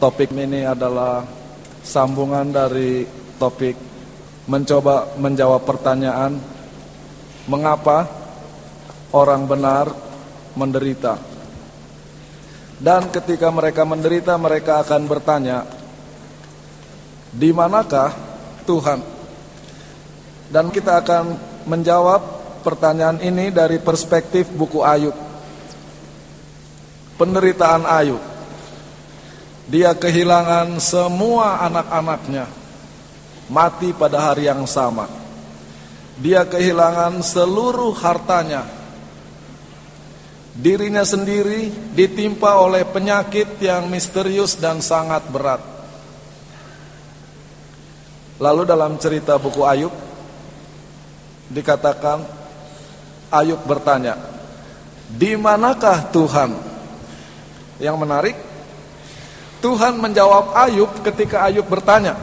Topik ini adalah sambungan dari topik mencoba menjawab pertanyaan mengapa orang benar menderita. Dan ketika mereka menderita mereka akan bertanya, di manakah Tuhan? Dan kita akan menjawab pertanyaan ini dari perspektif buku Ayub. Penderitaan Ayub. Dia kehilangan semua anak-anaknya mati pada hari yang sama. Dia kehilangan seluruh hartanya. Dirinya sendiri ditimpa oleh penyakit yang misterius dan sangat berat. Lalu dalam cerita buku Ayub dikatakan Ayub bertanya, "Di manakah Tuhan?" Yang menarik, Tuhan menjawab Ayub ketika Ayub bertanya.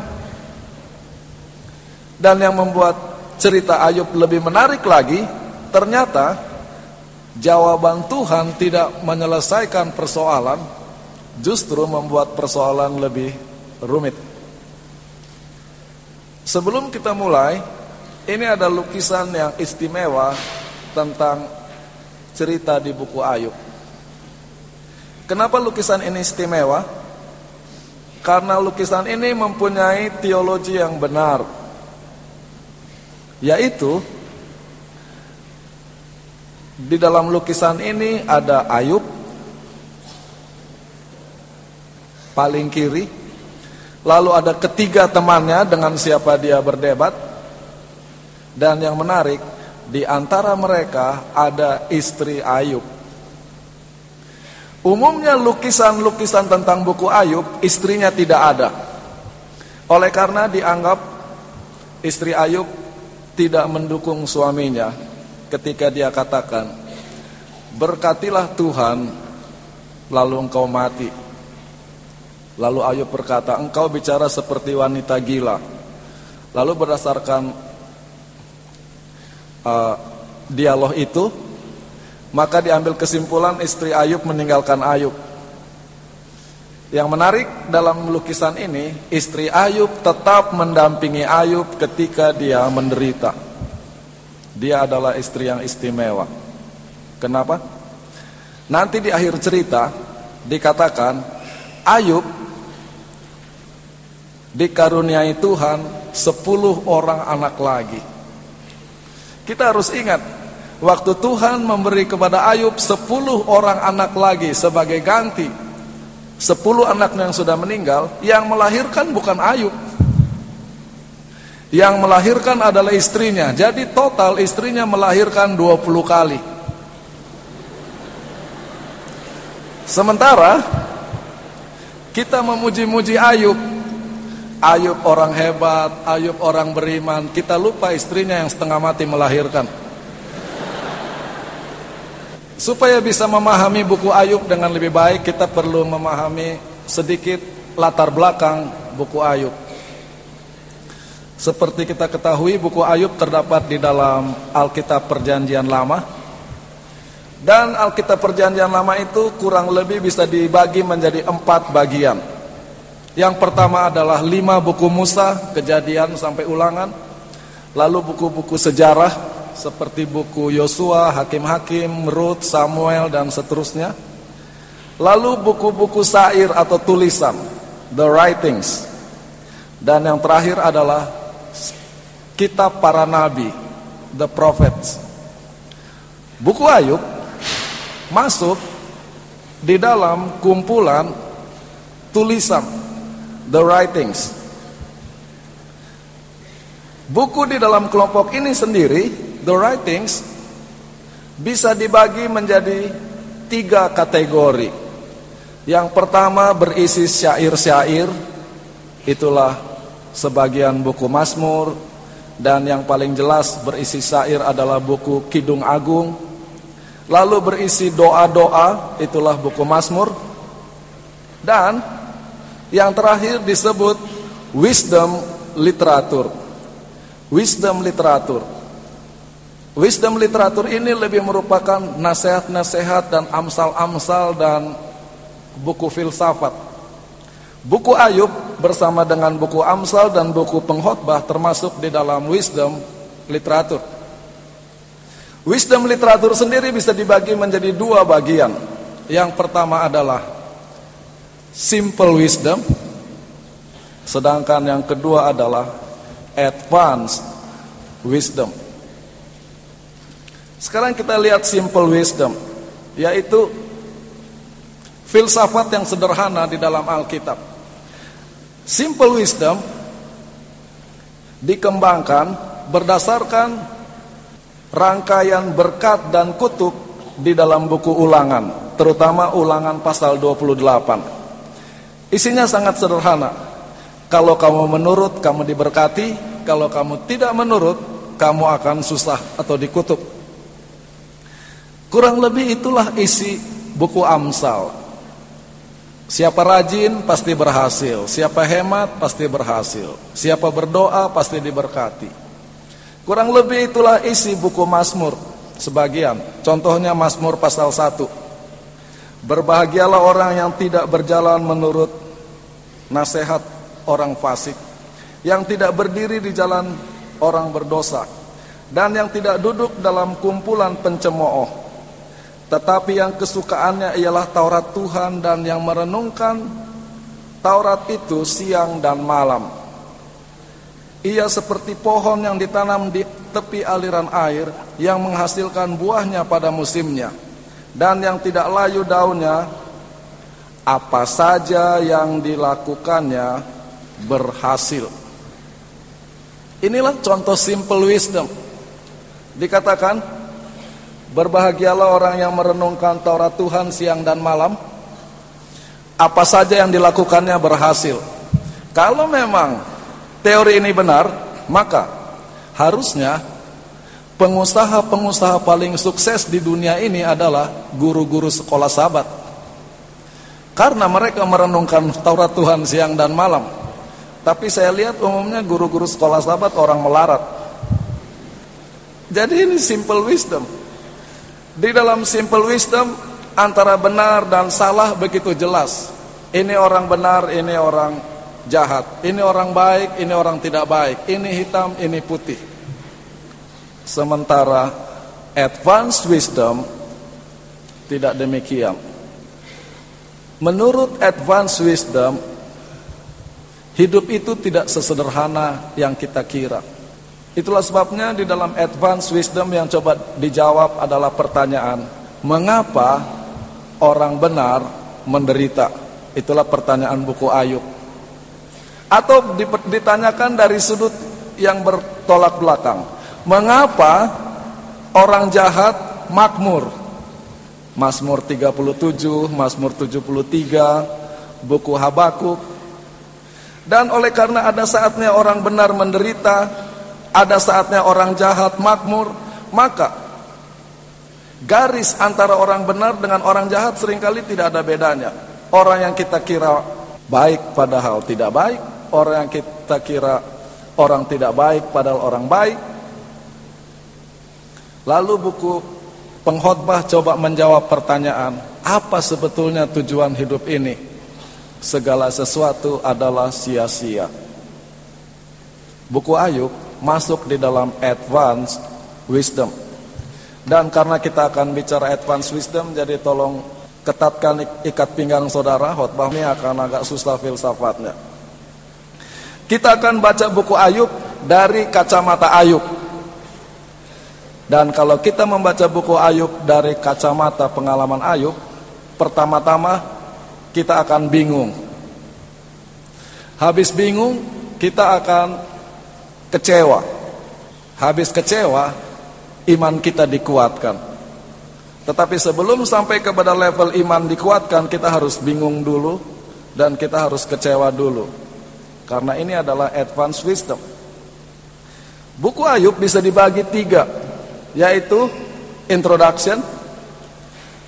Dan yang membuat cerita Ayub lebih menarik lagi, ternyata jawaban Tuhan tidak menyelesaikan persoalan, justru membuat persoalan lebih rumit. Sebelum kita mulai, ini ada lukisan yang istimewa tentang cerita di buku Ayub. Kenapa lukisan ini istimewa? Karena lukisan ini mempunyai teologi yang benar Yaitu Di dalam lukisan ini ada Ayub Paling kiri Lalu ada ketiga temannya dengan siapa dia berdebat Dan yang menarik Di antara mereka ada istri Ayub Umumnya lukisan-lukisan tentang buku Ayub istrinya tidak ada. Oleh karena dianggap istri Ayub tidak mendukung suaminya ketika dia katakan, "Berkatilah Tuhan, lalu engkau mati." Lalu Ayub berkata, "Engkau bicara seperti wanita gila." Lalu berdasarkan uh, dialog itu, maka diambil kesimpulan istri Ayub meninggalkan Ayub. Yang menarik dalam lukisan ini, istri Ayub tetap mendampingi Ayub ketika dia menderita. Dia adalah istri yang istimewa. Kenapa? Nanti di akhir cerita dikatakan Ayub dikaruniai Tuhan sepuluh orang anak lagi. Kita harus ingat Waktu Tuhan memberi kepada Ayub sepuluh orang anak lagi sebagai ganti Sepuluh anak yang sudah meninggal Yang melahirkan bukan Ayub. Yang melahirkan adalah istrinya. Jadi total istrinya melahirkan 20 kali. Sementara Kita memuji-muji Ayub. Ayub orang hebat Ayub orang beriman. Kita lupa istrinya yang setengah mati melahirkan Supaya bisa memahami buku Ayub dengan lebih baik, kita perlu memahami sedikit latar belakang buku Ayub. Seperti kita ketahui, buku Ayub terdapat di dalam Alkitab Perjanjian Lama. Dan Alkitab Perjanjian Lama itu kurang lebih bisa dibagi menjadi empat bagian. Yang pertama adalah lima buku Musa, kejadian sampai ulangan. Lalu buku-buku sejarah, seperti buku Yosua, Hakim-Hakim, Ruth, Samuel dan seterusnya. Lalu buku-buku sair atau tulisan, the writings. Dan yang terakhir adalah kitab para nabi, the prophets. Buku Ayub masuk di dalam kumpulan tulisan, the writings. Buku di dalam kelompok ini sendiri the writings bisa dibagi menjadi tiga kategori. Yang pertama berisi syair-syair, itulah sebagian buku Mazmur, dan yang paling jelas berisi syair adalah buku Kidung Agung. Lalu berisi doa-doa, itulah buku Mazmur. Dan yang terakhir disebut wisdom literatur. Wisdom literatur. Wisdom literatur ini lebih merupakan nasihat-nasihat dan amsal-amsal dan buku filsafat. Buku Ayub bersama dengan buku Amsal dan buku Pengkhotbah termasuk di dalam wisdom literatur. Wisdom literatur sendiri bisa dibagi menjadi dua bagian. Yang pertama adalah simple wisdom, sedangkan yang kedua adalah advanced wisdom. Sekarang kita lihat simple wisdom, yaitu filsafat yang sederhana di dalam Alkitab. Simple wisdom dikembangkan berdasarkan rangkaian berkat dan kutuk di dalam buku ulangan, terutama ulangan pasal 28. Isinya sangat sederhana. Kalau kamu menurut, kamu diberkati. Kalau kamu tidak menurut, kamu akan susah atau dikutuk. Kurang lebih itulah isi buku Amsal. Siapa rajin pasti berhasil, siapa hemat pasti berhasil, siapa berdoa pasti diberkati. Kurang lebih itulah isi buku Mazmur sebagian. Contohnya Mazmur pasal 1. Berbahagialah orang yang tidak berjalan menurut nasihat orang fasik, yang tidak berdiri di jalan orang berdosa, dan yang tidak duduk dalam kumpulan pencemooh tetapi yang kesukaannya ialah Taurat Tuhan dan yang merenungkan Taurat itu siang dan malam. Ia seperti pohon yang ditanam di tepi aliran air yang menghasilkan buahnya pada musimnya dan yang tidak layu daunnya apa saja yang dilakukannya berhasil. Inilah contoh simple wisdom. Dikatakan Berbahagialah orang yang merenungkan Taurat Tuhan siang dan malam. Apa saja yang dilakukannya berhasil. Kalau memang teori ini benar, maka harusnya pengusaha-pengusaha paling sukses di dunia ini adalah guru-guru sekolah sahabat. Karena mereka merenungkan Taurat Tuhan siang dan malam. Tapi saya lihat umumnya guru-guru sekolah sahabat orang melarat. Jadi ini simple wisdom. Di dalam simple wisdom antara benar dan salah begitu jelas. Ini orang benar, ini orang jahat. Ini orang baik, ini orang tidak baik. Ini hitam, ini putih. Sementara advanced wisdom tidak demikian. Menurut advanced wisdom, hidup itu tidak sesederhana yang kita kira. Itulah sebabnya di dalam advance wisdom yang coba dijawab adalah pertanyaan, mengapa orang benar menderita? Itulah pertanyaan buku Ayub. Atau ditanyakan dari sudut yang bertolak belakang. Mengapa orang jahat makmur? Mazmur 37, Mazmur 73, buku Habakuk. Dan oleh karena ada saatnya orang benar menderita, ada saatnya orang jahat makmur, maka garis antara orang benar dengan orang jahat sering kali tidak ada bedanya. Orang yang kita kira baik padahal tidak baik, orang yang kita kira orang tidak baik padahal orang baik. Lalu buku pengkhotbah coba menjawab pertanyaan, apa sebetulnya tujuan hidup ini? Segala sesuatu adalah sia-sia. Buku Ayub masuk di dalam advanced wisdom. Dan karena kita akan bicara advanced wisdom, jadi tolong ketatkan ikat pinggang saudara, khotbah ini akan agak susah filsafatnya. Kita akan baca buku Ayub dari kacamata Ayub. Dan kalau kita membaca buku Ayub dari kacamata pengalaman Ayub, pertama-tama kita akan bingung. Habis bingung, kita akan kecewa. Habis kecewa, iman kita dikuatkan. Tetapi sebelum sampai kepada level iman dikuatkan, kita harus bingung dulu dan kita harus kecewa dulu. Karena ini adalah advanced wisdom. Buku Ayub bisa dibagi tiga, yaitu introduction.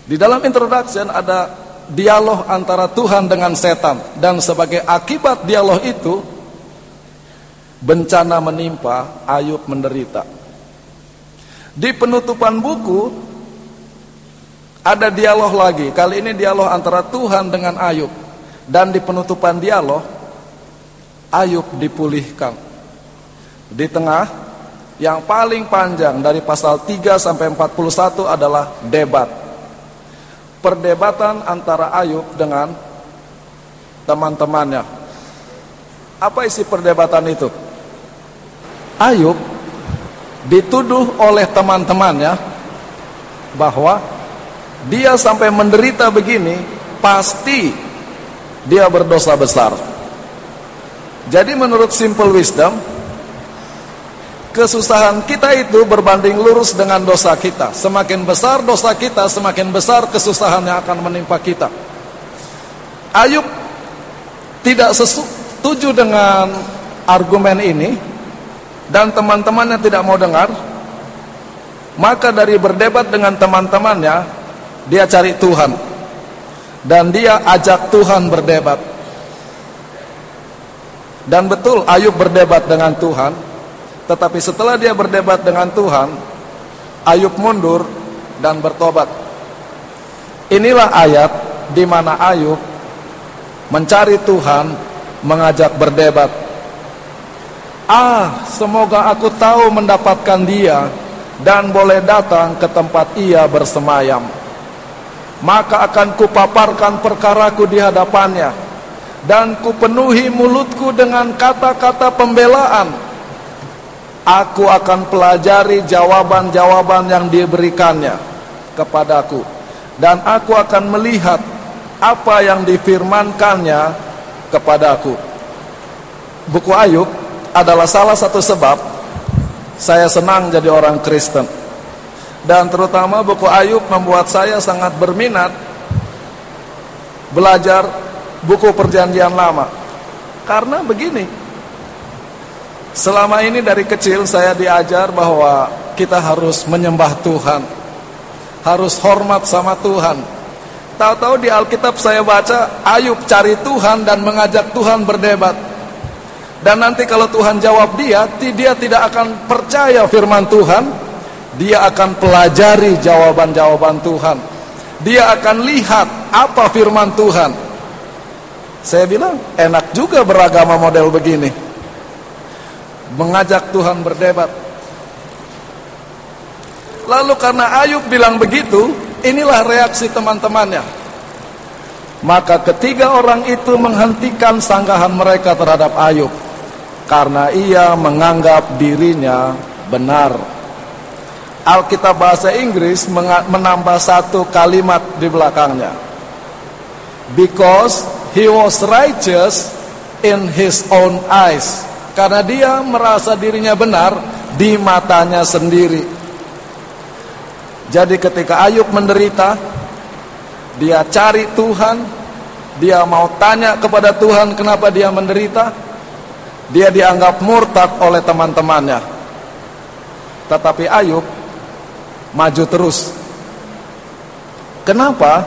Di dalam introduction ada dialog antara Tuhan dengan setan dan sebagai akibat dialog itu Bencana menimpa, Ayub menderita. Di penutupan buku ada dialog lagi. Kali ini dialog antara Tuhan dengan Ayub. Dan di penutupan dialog Ayub dipulihkan. Di tengah yang paling panjang dari pasal 3 sampai 41 adalah debat. Perdebatan antara Ayub dengan teman-temannya. Apa isi perdebatan itu? Ayub dituduh oleh teman-temannya bahwa dia sampai menderita begini pasti dia berdosa besar. Jadi menurut simple wisdom kesusahan kita itu berbanding lurus dengan dosa kita. Semakin besar dosa kita, semakin besar kesusahan yang akan menimpa kita. Ayub tidak setuju dengan argumen ini dan teman-temannya tidak mau dengar. Maka dari berdebat dengan teman-temannya, dia cari Tuhan. Dan dia ajak Tuhan berdebat. Dan betul Ayub berdebat dengan Tuhan tetapi setelah dia berdebat dengan Tuhan, Ayub mundur dan bertobat. Inilah ayat di mana Ayub mencari Tuhan, mengajak berdebat. Ah, semoga aku tahu mendapatkan dia dan boleh datang ke tempat ia bersemayam. Maka akan kupaparkan perkaraku di hadapannya dan kupenuhi mulutku dengan kata-kata pembelaan Aku akan pelajari jawaban-jawaban yang diberikannya kepadaku dan aku akan melihat apa yang difirmankannya kepadaku. Buku Ayub adalah salah satu sebab saya senang jadi orang Kristen. Dan terutama buku Ayub membuat saya sangat berminat belajar buku perjanjian lama. Karena begini, Selama ini dari kecil saya diajar bahwa kita harus menyembah Tuhan. Harus hormat sama Tuhan. Tahu-tahu di Alkitab saya baca Ayub cari Tuhan dan mengajak Tuhan berdebat. Dan nanti kalau Tuhan jawab dia, dia tidak akan percaya firman Tuhan. Dia akan pelajari jawaban-jawaban Tuhan. Dia akan lihat apa firman Tuhan. Saya bilang enak juga beragama model begini mengajak Tuhan berdebat. Lalu karena Ayub bilang begitu, inilah reaksi teman-temannya. Maka ketiga orang itu menghentikan sanggahan mereka terhadap Ayub karena ia menganggap dirinya benar. Alkitab bahasa Inggris menambah satu kalimat di belakangnya. Because he was righteous in his own eyes karena dia merasa dirinya benar di matanya sendiri. Jadi ketika Ayub menderita, dia cari Tuhan, dia mau tanya kepada Tuhan kenapa dia menderita, dia dianggap murtad oleh teman-temannya. Tetapi Ayub maju terus. Kenapa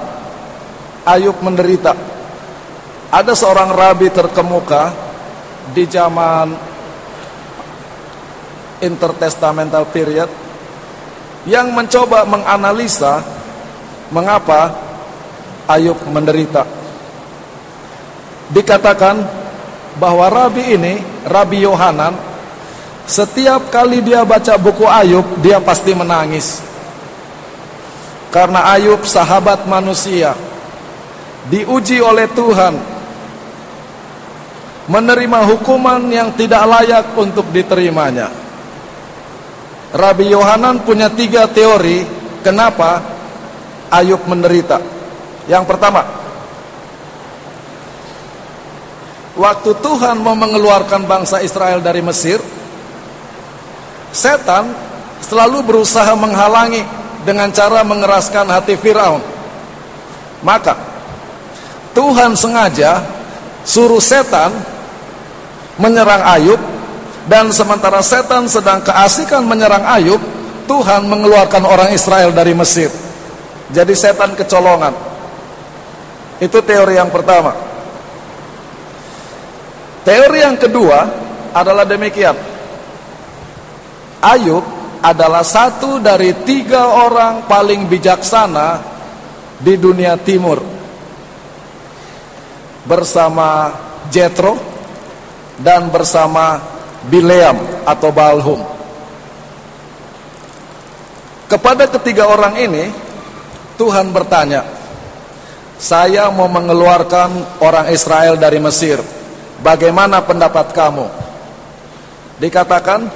Ayub menderita? Ada seorang rabi terkemuka di zaman intertestamental period yang mencoba menganalisa mengapa Ayub menderita. Dikatakan bahwa rabi ini, Rabi Yohanan, setiap kali dia baca buku Ayub, dia pasti menangis. Karena Ayub sahabat manusia, diuji oleh Tuhan menerima hukuman yang tidak layak untuk diterimanya. Rabi Yohanan punya tiga teori kenapa Ayub menderita. Yang pertama, waktu Tuhan mau mengeluarkan bangsa Israel dari Mesir, setan selalu berusaha menghalangi dengan cara mengeraskan hati Firaun. Maka Tuhan sengaja suruh setan menyerang Ayub dan sementara setan sedang keasikan menyerang Ayub, Tuhan mengeluarkan orang Israel dari Mesir. Jadi setan kecolongan. Itu teori yang pertama. Teori yang kedua adalah demikian. Ayub adalah satu dari tiga orang paling bijaksana di dunia timur. bersama Jethro dan bersama Bileam atau Balhum. Kepada ketiga orang ini Tuhan bertanya, "Saya mau mengeluarkan orang Israel dari Mesir. Bagaimana pendapat kamu?" Dikatakan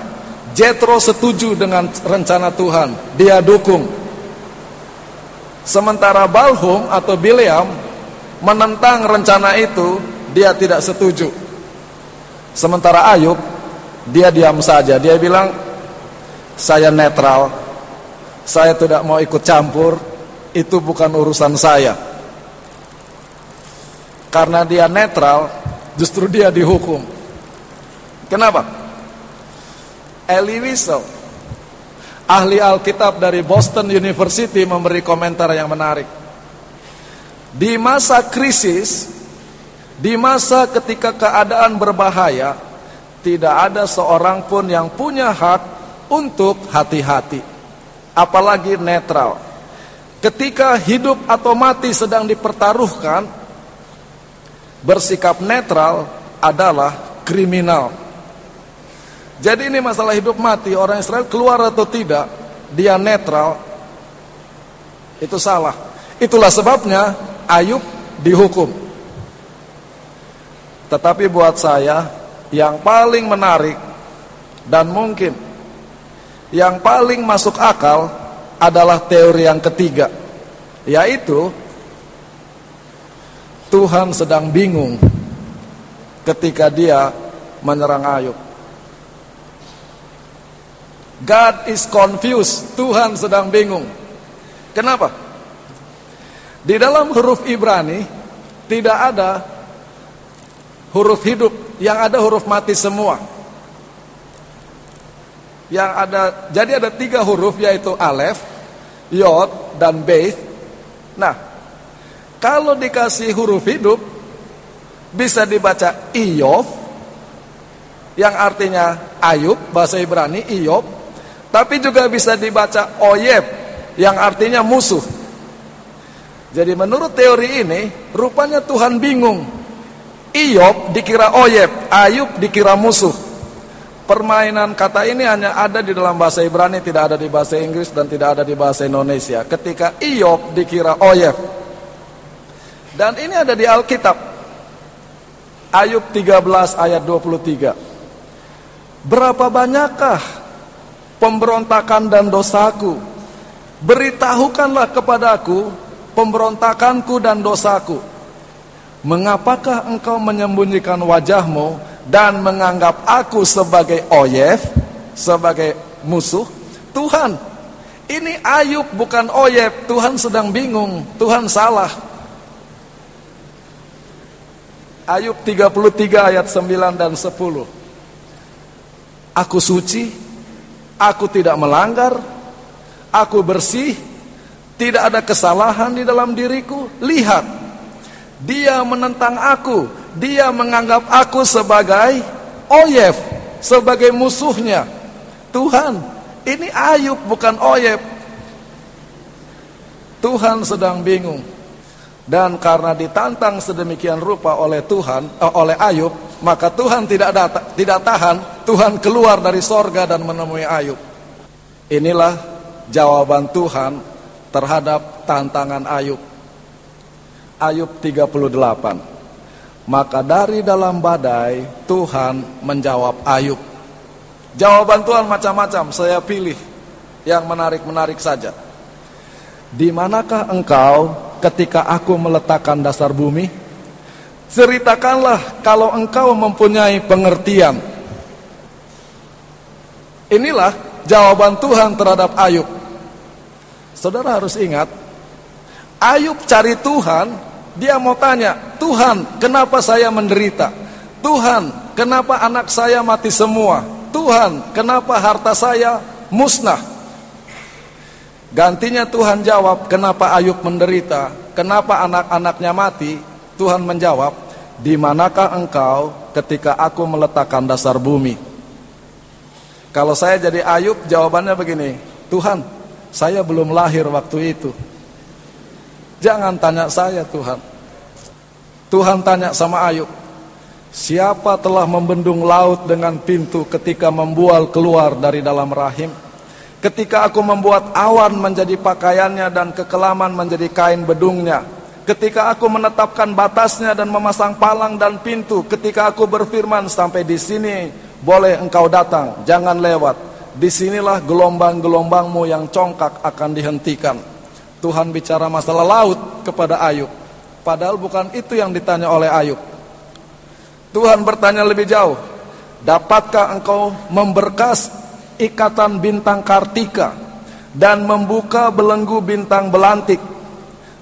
Jethro setuju dengan rencana Tuhan, dia dukung. Sementara Balhum atau Bileam menentang rencana itu, dia tidak setuju. Sementara Ayub, dia diam saja. Dia bilang, saya netral, saya tidak mau ikut campur, itu bukan urusan saya. Karena dia netral, justru dia dihukum. Kenapa? Elie Wiesel, ahli Alkitab dari Boston University memberi komentar yang menarik. Di masa krisis, di masa ketika keadaan berbahaya, tidak ada seorang pun yang punya hak untuk hati-hati apalagi netral. Ketika hidup atau mati sedang dipertaruhkan, bersikap netral adalah kriminal. Jadi ini masalah hidup mati, orang Israel keluar atau tidak, dia netral, itu salah. Itulah sebabnya Ayub dihukum. Tetapi buat saya, yang paling menarik dan mungkin yang paling masuk akal adalah teori yang ketiga, yaitu Tuhan sedang bingung ketika dia menyerang Ayub. God is confused, Tuhan sedang bingung. Kenapa? Di dalam huruf Ibrani tidak ada huruf hidup, yang ada huruf mati semua yang ada jadi ada tiga huruf yaitu alef, yod dan beit. Nah, kalau dikasih huruf hidup bisa dibaca iyov yang artinya Ayub bahasa Ibrani Iyob, tapi juga bisa dibaca oyeb yang artinya musuh. Jadi menurut teori ini rupanya Tuhan bingung. Iyob dikira oyeb, Ayub dikira musuh. Permainan kata ini hanya ada di dalam bahasa Ibrani, tidak ada di bahasa Inggris dan tidak ada di bahasa Indonesia. Ketika Iyop dikira Oyef. Dan ini ada di Alkitab. Ayub 13 ayat 23. Berapa banyakkah pemberontakan dan dosaku? Beritahukanlah kepadaku pemberontakanku dan dosaku. Mengapakah engkau menyembunyikan wajahmu dan menganggap aku sebagai oyef, sebagai musuh, Tuhan, ini Ayub bukan oyef, Tuhan sedang bingung, Tuhan salah. Ayub 33 ayat 9 dan 10. Aku suci, aku tidak melanggar, aku bersih, tidak ada kesalahan di dalam diriku. Lihat, dia menentang aku, dia menganggap aku sebagai oyef, sebagai musuhnya. Tuhan, ini Ayub bukan oyef. Tuhan sedang bingung. Dan karena ditantang sedemikian rupa oleh Tuhan, eh, oleh Ayub, maka Tuhan tidak data, tidak tahan, Tuhan keluar dari sorga dan menemui Ayub. Inilah jawaban Tuhan terhadap tantangan Ayub. Ayub 38. Maka dari dalam badai Tuhan menjawab Ayub. Jawaban Tuhan macam-macam, saya pilih yang menarik-menarik saja. Di manakah engkau ketika aku meletakkan dasar bumi? Ceritakanlah kalau engkau mempunyai pengertian. Inilah jawaban Tuhan terhadap Ayub. Saudara harus ingat, Ayub cari Tuhan dia mau tanya, Tuhan, kenapa saya menderita? Tuhan, kenapa anak saya mati semua? Tuhan, kenapa harta saya musnah? Gantinya Tuhan jawab, kenapa Ayub menderita? Kenapa anak-anaknya mati? Tuhan menjawab, di manakah engkau ketika aku meletakkan dasar bumi? Kalau saya jadi Ayub, jawabannya begini, Tuhan, saya belum lahir waktu itu. Jangan tanya saya Tuhan. Tuhan tanya sama Ayub, siapa telah membendung laut dengan pintu ketika membual keluar dari dalam rahim? Ketika aku membuat awan menjadi pakaiannya dan kekelaman menjadi kain bedungnya. Ketika aku menetapkan batasnya dan memasang palang dan pintu. Ketika aku berfirman sampai di sini boleh engkau datang, jangan lewat. Di sinilah gelombang-gelombangmu yang congkak akan dihentikan. Tuhan bicara masalah laut kepada Ayub. Padahal bukan itu yang ditanya oleh Ayub. Tuhan bertanya lebih jauh. Dapatkah engkau memberkas ikatan bintang kartika dan membuka belenggu bintang belantik?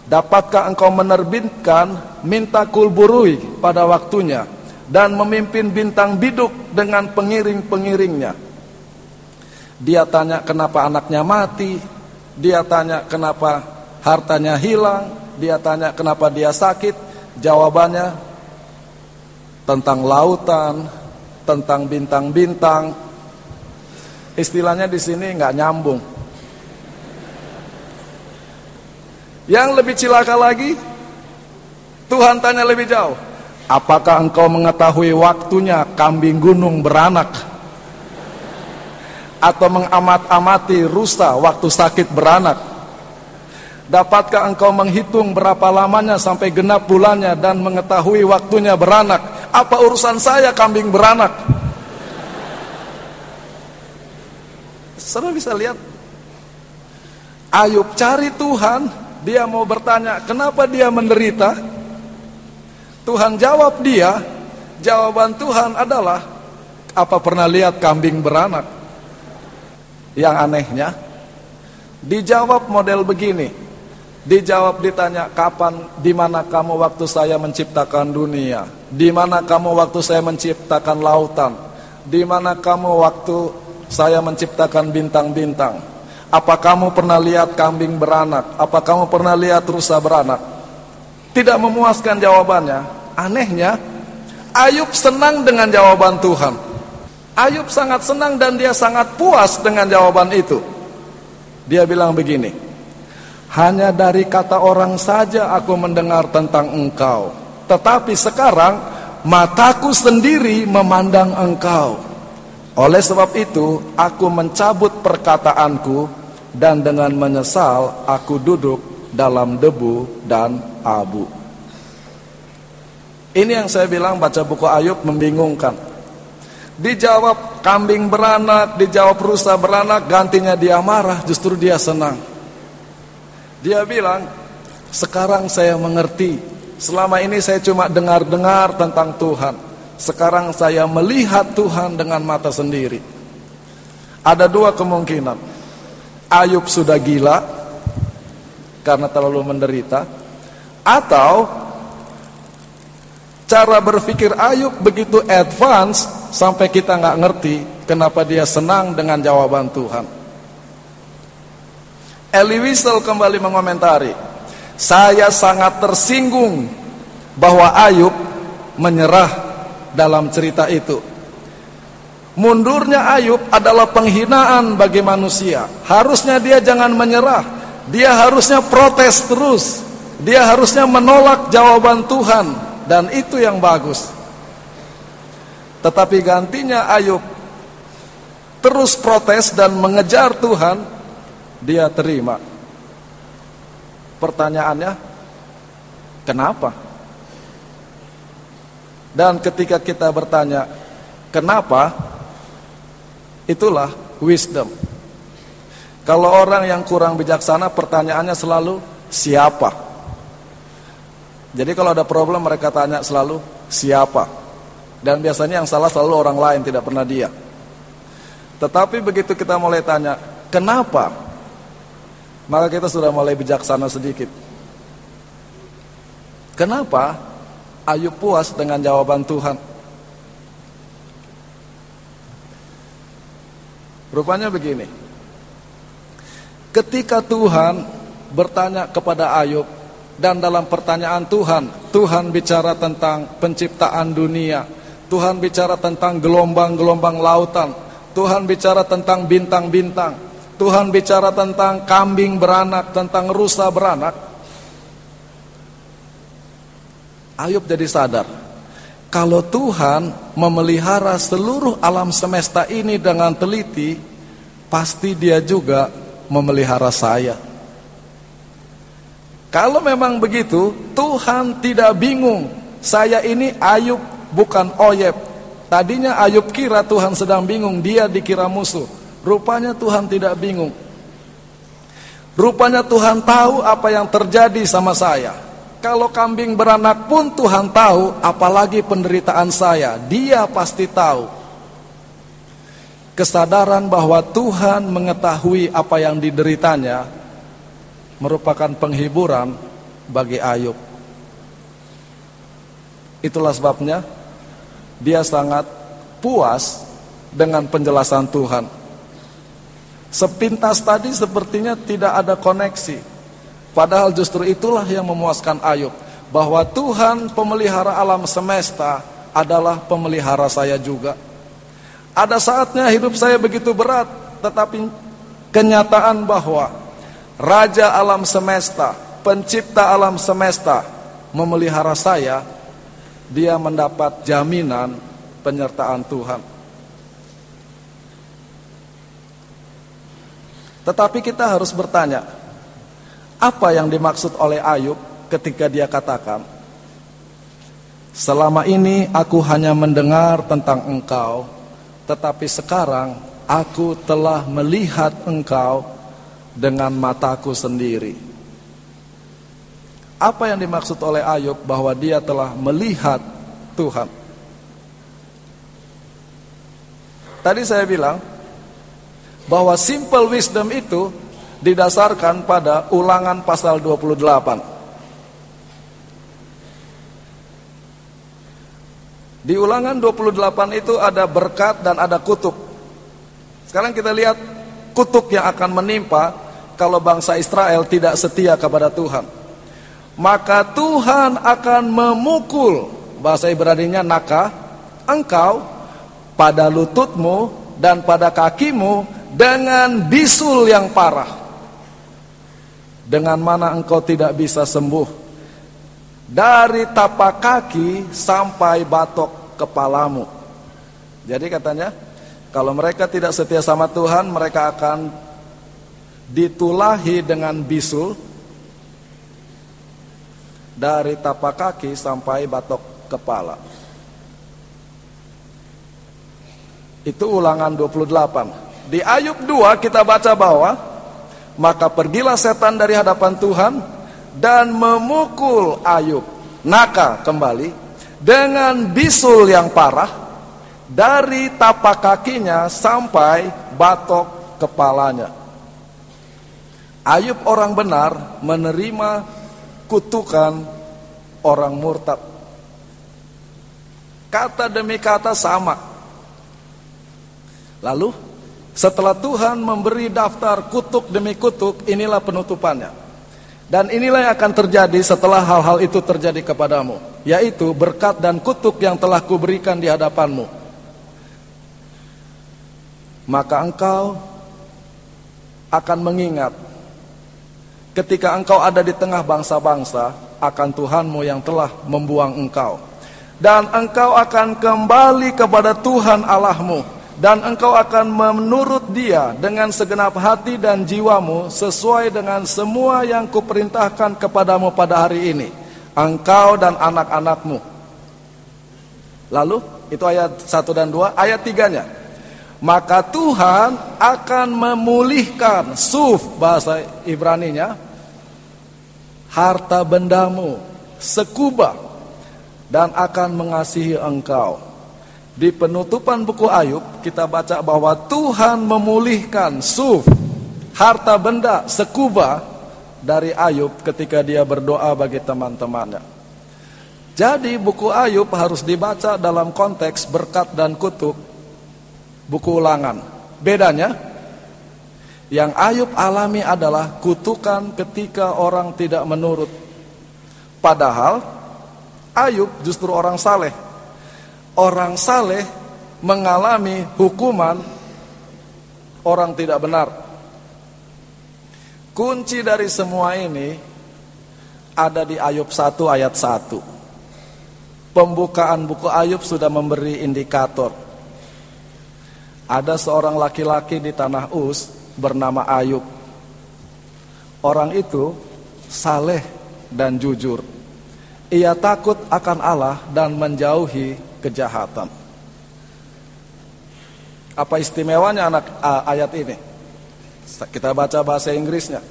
Dapatkah engkau menerbitkan minta kulburui pada waktunya dan memimpin bintang biduk dengan pengiring-pengiringnya? Dia tanya kenapa anaknya mati, dia tanya kenapa hartanya hilang, dia tanya kenapa dia sakit, jawabannya tentang lautan, tentang bintang-bintang. Istilahnya di sini nggak nyambung. Yang lebih cilaka lagi, Tuhan tanya lebih jauh. Apakah engkau mengetahui waktunya kambing gunung beranak? Atau mengamat-amati rusa waktu sakit beranak? Dapatkah engkau menghitung berapa lamanya sampai genap bulannya dan mengetahui waktunya beranak? Apa urusan saya kambing beranak? Saudara bisa lihat Ayub cari Tuhan, dia mau bertanya, kenapa dia menderita? Tuhan jawab dia, jawaban Tuhan adalah, apa pernah lihat kambing beranak? Yang anehnya, dijawab model begini, Dijawab ditanya kapan di mana kamu waktu saya menciptakan dunia? Di mana kamu waktu saya menciptakan lautan? Di mana kamu waktu saya menciptakan bintang-bintang? Apa kamu pernah lihat kambing beranak? Apa kamu pernah lihat rusa beranak? Tidak memuaskan jawabannya. Anehnya, Ayub senang dengan jawaban Tuhan. Ayub sangat senang dan dia sangat puas dengan jawaban itu. Dia bilang begini, hanya dari kata orang saja aku mendengar tentang engkau. Tetapi sekarang mataku sendiri memandang engkau. Oleh sebab itu aku mencabut perkataanku dan dengan menyesal aku duduk dalam debu dan abu. Ini yang saya bilang baca buku Ayub membingungkan. Dijawab kambing beranak, dijawab rusa beranak, gantinya dia marah, justru dia senang. Dia bilang, sekarang saya mengerti. Selama ini saya cuma dengar-dengar tentang Tuhan. Sekarang saya melihat Tuhan dengan mata sendiri. Ada dua kemungkinan. Ayub sudah gila karena terlalu menderita. Atau cara berpikir Ayub begitu advance sampai kita nggak ngerti kenapa dia senang dengan jawaban Tuhan. Eli Wiesel kembali mengomentari, saya sangat tersinggung bahwa Ayub menyerah dalam cerita itu. Mundurnya Ayub adalah penghinaan bagi manusia. Harusnya dia jangan menyerah. Dia harusnya protes terus. Dia harusnya menolak jawaban Tuhan dan itu yang bagus. Tetapi gantinya Ayub terus protes dan mengejar Tuhan dia terima. Pertanyaannya, kenapa? Dan ketika kita bertanya, kenapa? Itulah wisdom. Kalau orang yang kurang bijaksana, pertanyaannya selalu siapa? Jadi kalau ada problem mereka tanya selalu siapa? Dan biasanya yang salah selalu orang lain, tidak pernah dia. Tetapi begitu kita mulai tanya, kenapa? maka kita sudah mulai bijaksana sedikit. Kenapa Ayub puas dengan jawaban Tuhan? Rupanya begini. Ketika Tuhan bertanya kepada Ayub dan dalam pertanyaan Tuhan, Tuhan bicara tentang penciptaan dunia, Tuhan bicara tentang gelombang-gelombang lautan, Tuhan bicara tentang bintang-bintang, Tuhan bicara tentang kambing beranak, tentang rusa beranak. Ayub jadi sadar. Kalau Tuhan memelihara seluruh alam semesta ini dengan teliti, pasti dia juga memelihara saya. Kalau memang begitu, Tuhan tidak bingung. Saya ini Ayub bukan Oyeb. Tadinya Ayub kira Tuhan sedang bingung, dia dikira musuh. Rupanya Tuhan tidak bingung. Rupanya Tuhan tahu apa yang terjadi sama saya. Kalau kambing beranak pun Tuhan tahu, apalagi penderitaan saya. Dia pasti tahu. Kesadaran bahwa Tuhan mengetahui apa yang dideritanya merupakan penghiburan bagi Ayub. Itulah sebabnya dia sangat puas dengan penjelasan Tuhan. Sepintas tadi sepertinya tidak ada koneksi. Padahal justru itulah yang memuaskan Ayub. Bahwa Tuhan pemelihara alam semesta adalah pemelihara saya juga. Ada saatnya hidup saya begitu berat. Tetapi kenyataan bahwa Raja alam semesta, pencipta alam semesta memelihara saya. Dia mendapat jaminan penyertaan Tuhan. Tetapi kita harus bertanya, apa yang dimaksud oleh Ayub ketika dia katakan, Selama ini aku hanya mendengar tentang engkau, tetapi sekarang aku telah melihat engkau dengan mataku sendiri. Apa yang dimaksud oleh Ayub bahwa dia telah melihat Tuhan? Tadi saya bilang, bahwa simple wisdom itu didasarkan pada ulangan pasal 28. Di ulangan 28 itu ada berkat dan ada kutuk. Sekarang kita lihat kutuk yang akan menimpa kalau bangsa Israel tidak setia kepada Tuhan. Maka Tuhan akan memukul, bahasa Ibrani-nya naka, engkau pada lututmu dan pada kakimu dengan bisul yang parah. Dengan mana engkau tidak bisa sembuh. Dari tapak kaki sampai batok kepalamu. Jadi katanya, kalau mereka tidak setia sama Tuhan, mereka akan ditulahi dengan bisul dari tapak kaki sampai batok kepala. Itu ulangan 28. Di Ayub 2 kita baca bahwa maka pergilah setan dari hadapan Tuhan dan memukul Ayub naka kembali dengan bisul yang parah dari tapak kakinya sampai batok kepalanya. Ayub orang benar menerima kutukan orang murtad. Kata demi kata sama. Lalu setelah Tuhan memberi daftar kutuk demi kutuk, inilah penutupannya. Dan inilah yang akan terjadi setelah hal-hal itu terjadi kepadamu, yaitu berkat dan kutuk yang telah kuberikan di hadapanmu. Maka engkau akan mengingat ketika engkau ada di tengah bangsa-bangsa akan Tuhanmu yang telah membuang engkau. Dan engkau akan kembali kepada Tuhan Allahmu dan engkau akan menurut dia dengan segenap hati dan jiwamu sesuai dengan semua yang kuperintahkan kepadamu pada hari ini engkau dan anak-anakmu. Lalu itu ayat 1 dan 2 ayat 3 nya maka Tuhan akan memulihkan suf bahasa Ibraninya harta bendamu sekuba dan akan mengasihi engkau di penutupan buku Ayub kita baca bahwa Tuhan memulihkan suf harta benda sekuba dari Ayub ketika dia berdoa bagi teman-temannya. Jadi buku Ayub harus dibaca dalam konteks berkat dan kutuk buku ulangan. Bedanya yang Ayub alami adalah kutukan ketika orang tidak menurut. Padahal Ayub justru orang saleh orang saleh mengalami hukuman orang tidak benar. Kunci dari semua ini ada di Ayub 1 ayat 1. pembukaan buku Ayub sudah memberi indikator. Ada seorang laki-laki di tanah Uz bernama Ayub. Orang itu saleh dan jujur. Ia takut akan Allah dan menjauhi kejahatan. Apa istimewanya anak ayat ini? Kita baca bahasa Inggrisnya.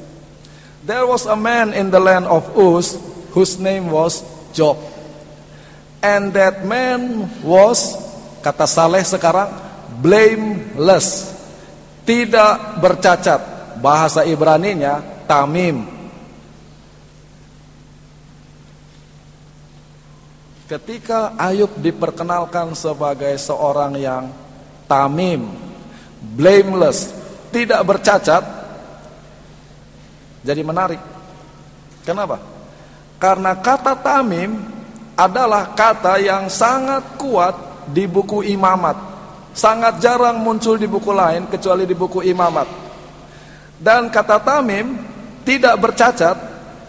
There was a man in the land of Uz whose name was Job. And that man was kata Saleh sekarang blameless. Tidak bercacat. Bahasa Ibraninya tamim. Ketika Ayub diperkenalkan sebagai seorang yang tamim, blameless, tidak bercacat, jadi menarik. Kenapa? Karena kata tamim adalah kata yang sangat kuat di buku imamat. Sangat jarang muncul di buku lain kecuali di buku imamat. Dan kata tamim tidak bercacat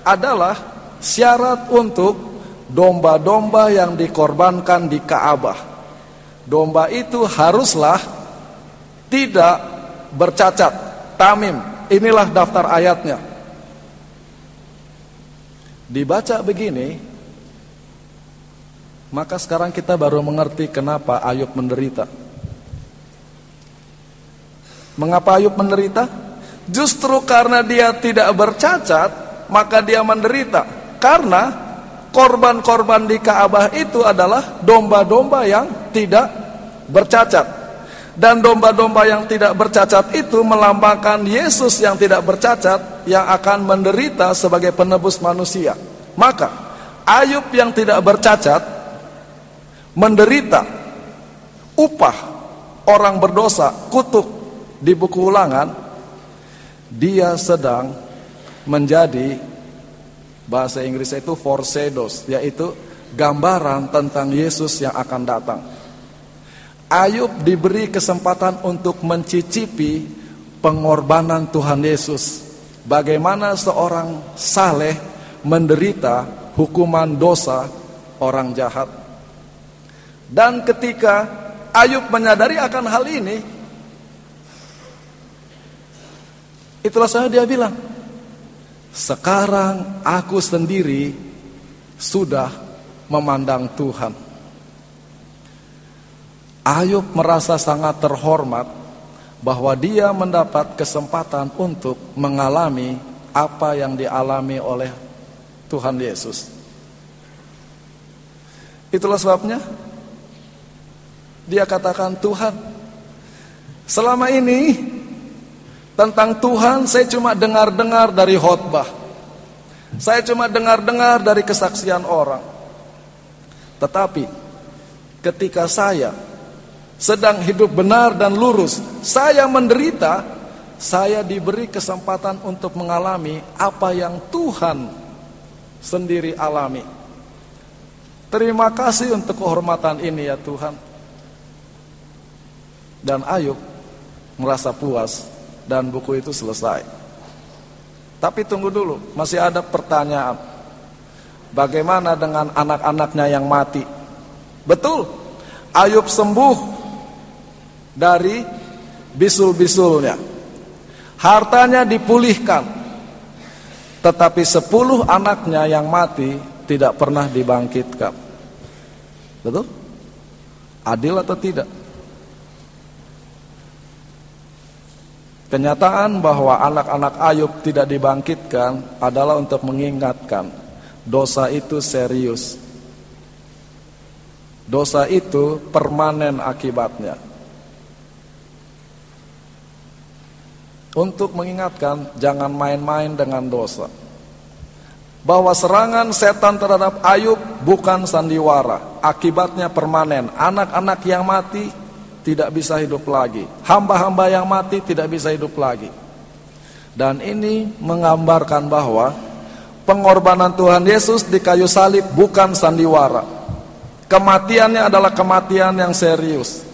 adalah syarat untuk domba-domba yang dikorbankan di Ka'bah domba itu haruslah tidak bercacat, tamim. Inilah daftar ayatnya. Dibaca begini, maka sekarang kita baru mengerti kenapa Ayub menderita. Mengapa Ayub menderita? Justru karena dia tidak bercacat, maka dia menderita. Karena korban-korban di Ka'bah itu adalah domba-domba yang tidak bercacat. Dan domba-domba yang tidak bercacat itu melambangkan Yesus yang tidak bercacat yang akan menderita sebagai penebus manusia. Maka Ayub yang tidak bercacat menderita upah orang berdosa kutuk di buku ulangan dia sedang menjadi Bahasa Inggris itu foreshadows, yaitu gambaran tentang Yesus yang akan datang. Ayub diberi kesempatan untuk mencicipi pengorbanan Tuhan Yesus. Bagaimana seorang saleh menderita hukuman dosa orang jahat. Dan ketika Ayub menyadari akan hal ini, itulah saya dia bilang, sekarang aku sendiri sudah memandang Tuhan. Ayub merasa sangat terhormat bahwa dia mendapat kesempatan untuk mengalami apa yang dialami oleh Tuhan Yesus. Itulah sebabnya dia katakan Tuhan selama ini tentang Tuhan saya cuma dengar-dengar dari khotbah. Saya cuma dengar-dengar dari kesaksian orang. Tetapi ketika saya sedang hidup benar dan lurus, saya menderita, saya diberi kesempatan untuk mengalami apa yang Tuhan sendiri alami. Terima kasih untuk kehormatan ini ya Tuhan. Dan Ayub merasa puas dan buku itu selesai. Tapi tunggu dulu, masih ada pertanyaan. Bagaimana dengan anak-anaknya yang mati? Betul, Ayub sembuh dari bisul-bisulnya. Hartanya dipulihkan. Tetapi sepuluh anaknya yang mati tidak pernah dibangkitkan. Betul? Adil atau tidak? Kenyataan bahwa anak-anak Ayub tidak dibangkitkan adalah untuk mengingatkan dosa itu serius. Dosa itu permanen akibatnya. Untuk mengingatkan jangan main-main dengan dosa. Bahwa serangan setan terhadap Ayub bukan sandiwara, akibatnya permanen. Anak-anak yang mati tidak bisa hidup lagi. Hamba-hamba yang mati tidak bisa hidup lagi. Dan ini menggambarkan bahwa pengorbanan Tuhan Yesus di kayu salib bukan sandiwara. Kematiannya adalah kematian yang serius.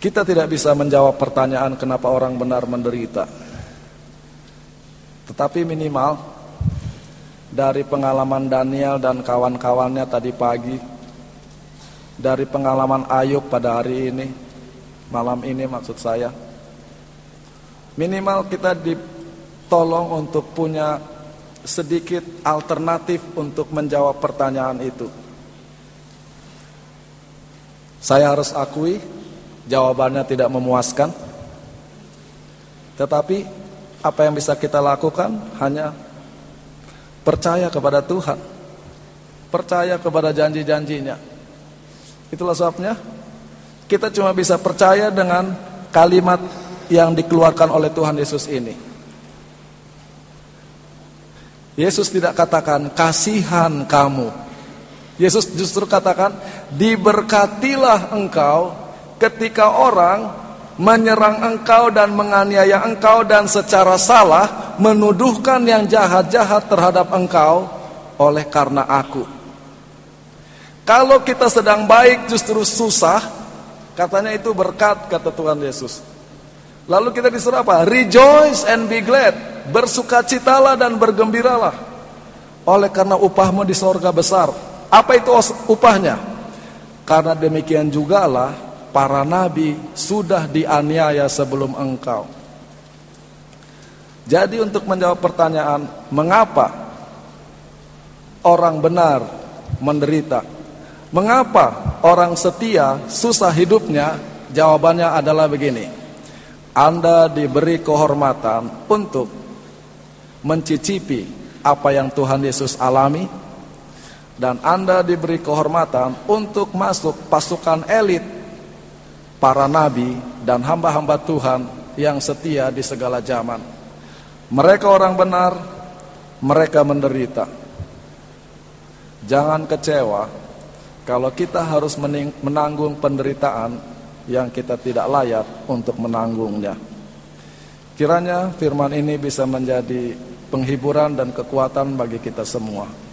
Kita tidak bisa menjawab pertanyaan kenapa orang benar menderita. Tetapi minimal dari pengalaman Daniel dan kawan-kawannya tadi pagi, dari pengalaman Ayub pada hari ini, malam ini maksud saya. Minimal kita ditolong untuk punya sedikit alternatif untuk menjawab pertanyaan itu. Saya harus akui jawabannya tidak memuaskan. Tetapi apa yang bisa kita lakukan hanya Percaya kepada Tuhan. Percaya kepada janji-janjinya. Itulah sebabnya kita cuma bisa percaya dengan kalimat yang dikeluarkan oleh Tuhan Yesus ini. Yesus tidak katakan kasihan kamu. Yesus justru katakan diberkatilah engkau ketika orang menyerang engkau dan menganiaya engkau dan secara salah menuduhkan yang jahat-jahat terhadap engkau oleh karena aku. Kalau kita sedang baik justru susah, katanya itu berkat kata Tuhan Yesus. Lalu kita disuruh apa? Rejoice and be glad. Bersukacitalah dan bergembiralah. Oleh karena upahmu di sorga besar. Apa itu upahnya? Karena demikian jugalah para nabi sudah dianiaya sebelum engkau. Jadi untuk menjawab pertanyaan mengapa orang benar menderita? Mengapa orang setia susah hidupnya? Jawabannya adalah begini. Anda diberi kehormatan untuk mencicipi apa yang Tuhan Yesus alami dan Anda diberi kehormatan untuk masuk pasukan elit para nabi dan hamba-hamba Tuhan yang setia di segala zaman. Mereka orang benar, mereka menderita. Jangan kecewa kalau kita harus menanggung penderitaan yang kita tidak layak untuk menanggungnya. Kiranya firman ini bisa menjadi penghiburan dan kekuatan bagi kita semua.